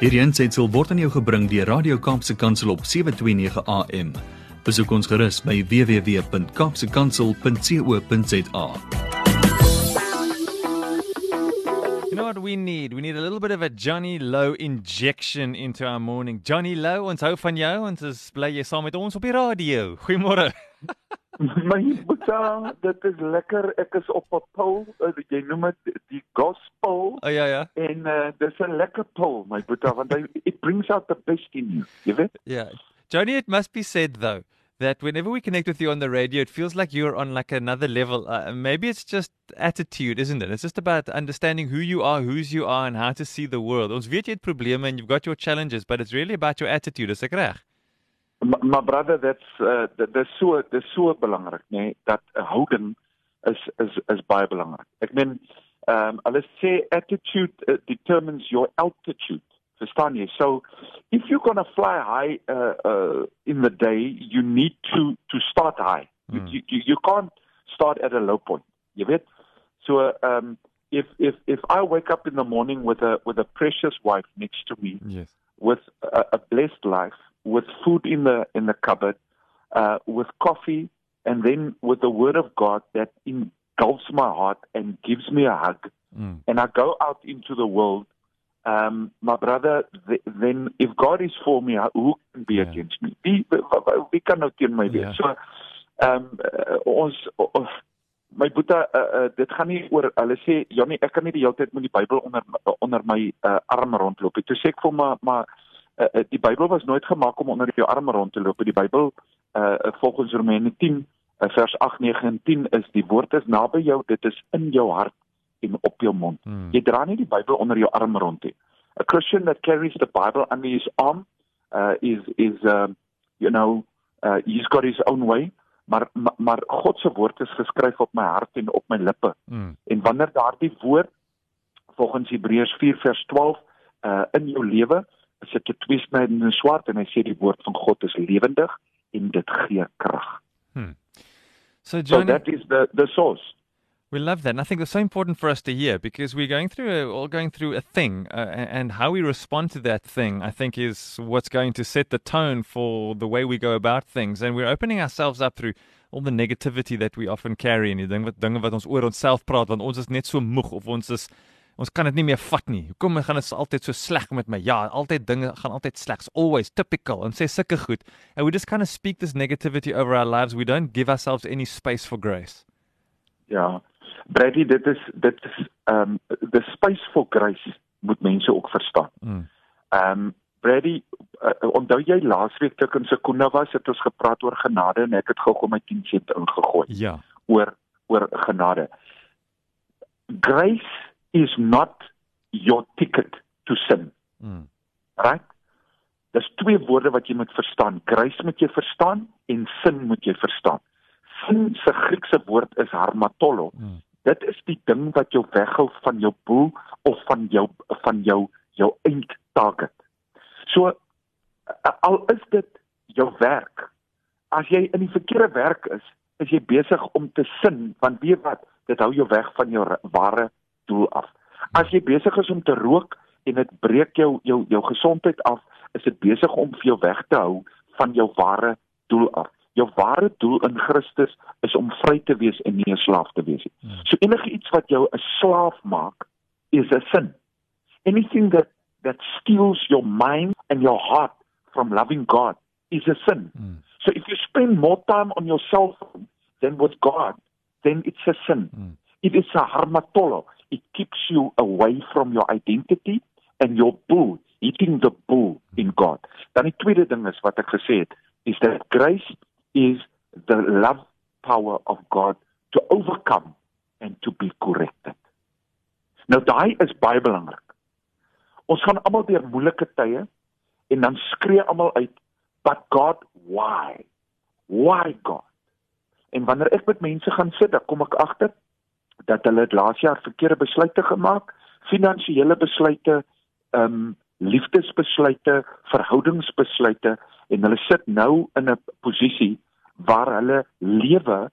Hierdie aanseit word aan jou gebring deur Radio Kaapse Kansel op 7:29 AM. Besoek ons gerus by www.kapsekansel.co.za. You know what we need? We need a little bit of a Johnny Low injection into our morning. Johnny Low, ons hou van jou. Ons is bly jy saam met ons op die radio. Goeiemôre. My boeta, dit is lekker. Ek is op 'n pil. Uh, jy noem dit die gospel. Oh ja ja. En uh, dis 'n lekker pil, my boeta, want hy it brings out the best in you. Jy weet? Yeah. Johnny, it must be said though that whenever we connect with you on the radio, it feels like you're on like another level. Uh, maybe it's just attitude, isn't it? It's just about understanding who you are, whose you are, and how to see the world. Ons weet jy het probleme and you've got your challenges, but it's really about your attitude. Is ek reg? My, my brother, that's uh, dis so dis so belangrik, nê, nee, dat 'n houding is is is baie belangrik. Ek meen, ehm um, hulle sê attitude uh, determines your altitude. Verstaan jy? So if you're going to fly high uh, uh, in the day, you need to to start high. Mm. You, you you can't start at a low point. You weet? So um if if if I wake up in the morning with a with a precious wife next to me, Yes. With a, a blessed life, with food in the in the cupboard, uh, with coffee, and then with the word of God that engulfs my heart and gives me a hug, Mm. and I go out into the world. Um, my brother, th- then if God is for me, who can be Yeah. against me? Wie, wie kan nou teen my wees? Ja. So, um, uh, ons, uh, my boeta, uh, uh, dit gaan nie oor hulle sê Jannie, ek kan nie die hele tyd met die Bybel onder onder my uh, arm rondloop nie. Toe sê ek vir my maar uh, uh, die Bybel was nooit gemaak om onder jou arm rond te loop. Die Bybel uh, volgens Romeine 10 uh, vers 8, 9 en 10 is die woord is naby jou, dit is in jou hart en op jou mond. Mm. Jy dra nie die Bybel onder jou arm rond nie. A Christian that carries the Bible under his arm uh, is is um, you know, uh, he's got his own way, maar maar, maar God se woord is geskryf op my hart en op my lippe. Mm. En wanneer daardie woord volgens Hebreërs 4 vers 12 uh in jou lewe is dit 'n tweesnydende swaard en hy sê die woord van God is lewendig en dit gee krag. So So Johnny, that is the the source. We love that. And I think it's so important for us to hear because we're going through a, all going through a thing, uh, and how we respond to that thing, I think, is what's going to set the tone for the way we go about things. And we're opening ourselves up through all the negativity that we often carry. En die ding wat dinge wat ons oor onsself praat, want ons is net so moeg of ons is ons kan dit nie meer vat nie. Hoekom gaan dit altyd so sleg met my? Ja, altyd dinge gaan altyd slegs. Always typical and sê sulke goed. And we just kind of speak this negativity over our lives. We don't give ourselves any space for grace. Ja. Brady, dit is dit is um the space for grace moet mense ook verstaan. Mm. Um Brady, uh, onthou jy laasweek toe ek in Sekunda was, het ons gepraat oor genade en ek het gou my 10 sent ingegooi Ja. oor oor genade. Grace is not your ticket to sin, Mm. right? Dis twee woorde wat jy moet verstaan. Grace moet jy verstaan en sin moet jy verstaan. Sin se Griekse woord is harmatolo. Mm. Dit is die ding wat jou weghou van jou doel of van jou van jou jou eindtarget. So a- al is dit jou werk. As jy in die verkeerde werk is, is jy besig om te sin want weet wat, dit hou jou weg van jou re- ware doel af. As jy besig is om te rook en dit breek jou jou jou gesondheid af, is dit besig om vir jou weg te hou van jou ware doel af. Jou ware doel in Christus is om vry te wees en nie 'n slaaf te wees nie. So enige iets wat jou 'n slaaf maak is 'n sin. Anything that that steals your mind and your heart from loving God is a sin. Mm. So if you spend more time on your cell phone than with God, then it's a sin. Mm. It is a harmatolo. It keeps you away from your identity and your bull, hitting the bull in God. Dan die tweede ding is wat ek gesê het, is that grace is the love power of God to overcome and to be corrected. Nou daai is baie belangrik. Ons gaan almal deur moeilike tye en dan skree almal uit, "But God, why? Why God?" En wanneer ek met mense gaan sit, dan kom ek agter dat hulle laas jaar verkeerde besluite gemaak, finansiële besluite, ehm um, liefdesbesluite, verhoudingsbesluite en hulle sit nou in 'n posisie waar hulle lewe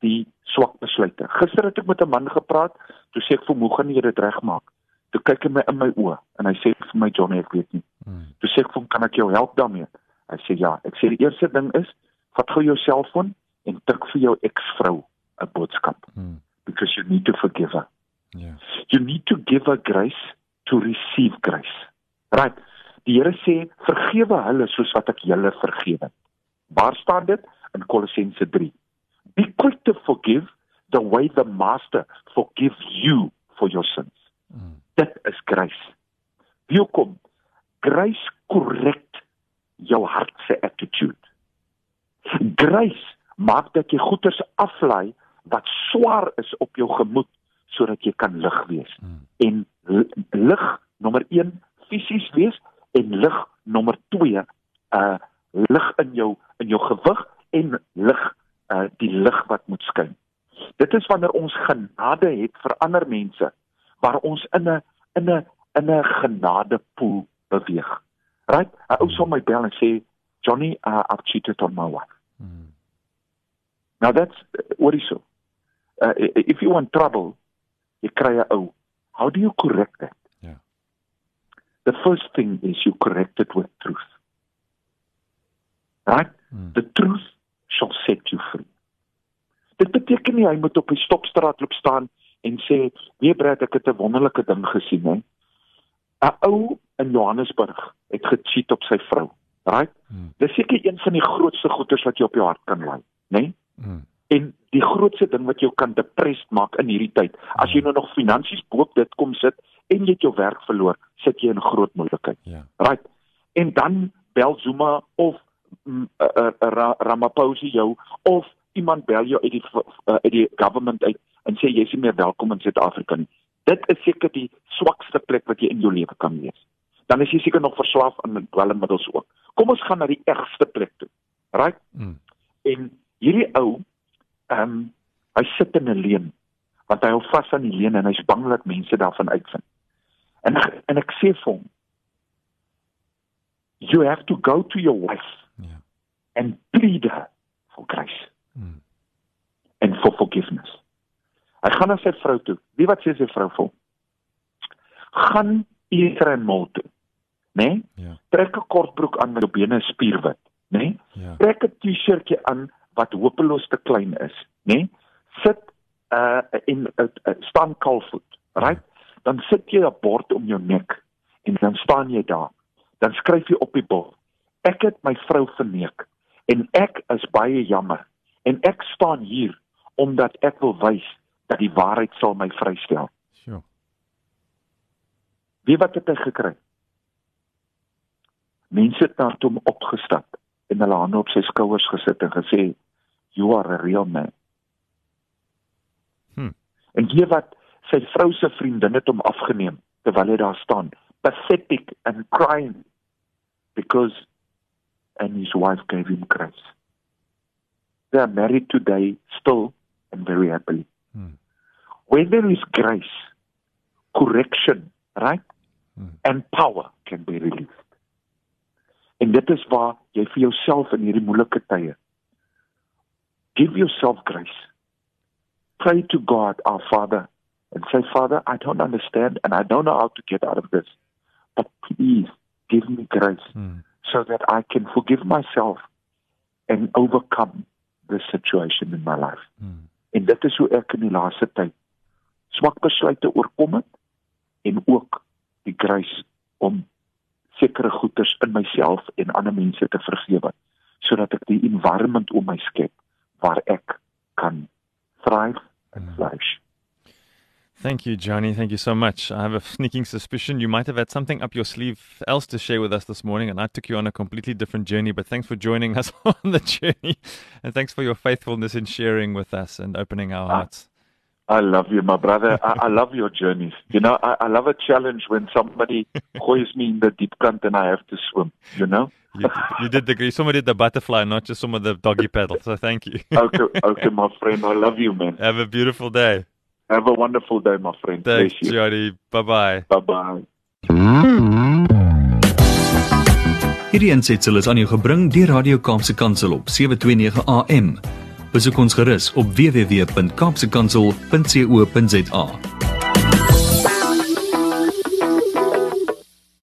die swak besluite. Gister het ek met 'n man gepraat, toe sê ek vir hom, "Hoe gaan jy dit regmaak?" Toe kyk hy my in my oë en hy sê vir my Johnny, ek weet nie. Mm. Toe sê ek vir hom, "Kan ek jou help daarmee?" Hy sê, "Ja." Ek sê die eerste ding is, vat gou jou selfoon en tik vir jou eksvrou 'n boodskap Mm. because you need to forgive her. Yeah. You need to give her grace to receive grace. Right? Die Here sê, "Vergewe hulle soos wat ek julle vergewe het." Waar staan dit? In Kolossense 3. Be quick to forgive the way the master forgives you for your sins. Mm. Dit is grace. Hoekom? Grace korrek jou hart se attitude. Grace maak dat jy goeders aflaai wat swaar is op jou gemoed sodat jy kan lig wees. Mm. En li- lig nommer 1 fisies wees en lig nommer 2 uh lig in jou in jou gewig en lig uh die lig wat moet skyn. Dit is wanneer ons genade het vir ander mense waar ons in 'n in 'n in 'n genadepoel beweeg. Right? 'n Ou sal my bel en sê, "Johnny, uh, I've cheated on my wife." Mm. Now that's what is so. Uh, if you want trouble, jy kry 'n ou. How do you correct that? The first thing is you correct it with truth. Right? Mm. The truth shall set you free. Dit beteken nie hy moet op die stopstraat loop staan en sê, "Nee, Brad, ek het 'n wonderlike ding gesien, hè." 'n Ou in Johannesburg het gecheat op sy vrou. Right? Mm. Dis seker een van die grootste goeters wat jy op jou hart kan lê, né? Nee? Mm. En die grootste ding wat jou kan depressed maak in hierdie tyd, as jy nou nog finansies bo dit kom sit en jy het jou werk verloor, sit jy in groot moeilikheid. Yeah. Right. En dan bel Zuma of mm, uh, uh, Ra Ramaphosa jou of iemand bel jou uit die uh, uit die government uit en sê jy is nie meer welkom in Suid-Afrika nie. Dit is seker die swakste plek wat jy in jou lewe kan wees. Dan is jy seker nog verslaaf aan dwelmmiddels ook. Kom ons gaan na die ergste plek toe. Right? Mm. En hierdie ou ehm um, hy sit in 'n leuen want hy hou vas aan die leuen en hy's bang dat mense daarvan uitvind. En ek, en ek sê vir hom you have to go to your wife Yeah. and plead her for grace Mm. and for forgiveness. Hy gaan na sy vrou toe. Wie wat sê sy vrou vir hom? Gaan eet en mol toe. Né? Nee? Yeah. Trek 'n kortbroek aan met jou bene spierwit, né? Nee? Yeah. trek 'n T-shirtjie aan wat hopeloos te klein is, né? Nee? Sit uh in 'n uh, uh, staan kalfvoet, right? Dan sit jy 'n bord om jou nek en dan staan jy daar. Dan skryf jy op die bord: Ek het my vrou verneek en ek is baie jammer en ek staan hier omdat ek wil wys dat die waarheid sal my vrystel. Sure. Wie wat het hy gekry? Mense het na hom opgestap en hulle hande op sy skouers gesit en gesê, "You are a real man." Hmm. En wie wat sy vrou se vriendin het hom afgeneem terwyl hy daar staan, pathetic and crying because and his wife gave him grace. They are married today still and very happily. Mm. Where there is grace, correction, right? Mm. And power can be released. En dit is waar jy vir jouself in hierdie moeilike tye give yourself grace. Pray to God our Father and say Father, I don't understand and I don't know how to get out of this. But please give me grace Mm. so that I can forgive myself and overcome this situation in my life. Mm. En dit is hoe ek in die laaste tyd swak besluite oorkom het en ook die grace om sekere goeders in myself en ander mense te vergewe sodat ek die environment om my skep waar ek kan thrive and Mm. Thank you, Johnny. Thank you so much. I have a sneaking suspicion you might have had something up your sleeve else to share with us this morning, and I took you on a completely different journey. But thanks for joining us on the journey, and thanks for your faithfulness in sharing with us and opening our Ah. hearts. I love you, my brother. I, I love your journeys. You know, I, I love a challenge when somebody hoys me in the deep current and I have to swim, you know? You, you did the somebody did the butterfly, not just some of the doggy paddle. So thank you. Okay, okay, my friend. I love you, man. have a beautiful day. Have a wonderful day, my friend. Thanks, Bless you. Johnny. Bye bye. Bye-bye. Hierdie aansetsel is aan jou gebring deur Radio Kaapse Kansel op 729 AM. Besoek ons gerus op www.kaapsekansel.co.za.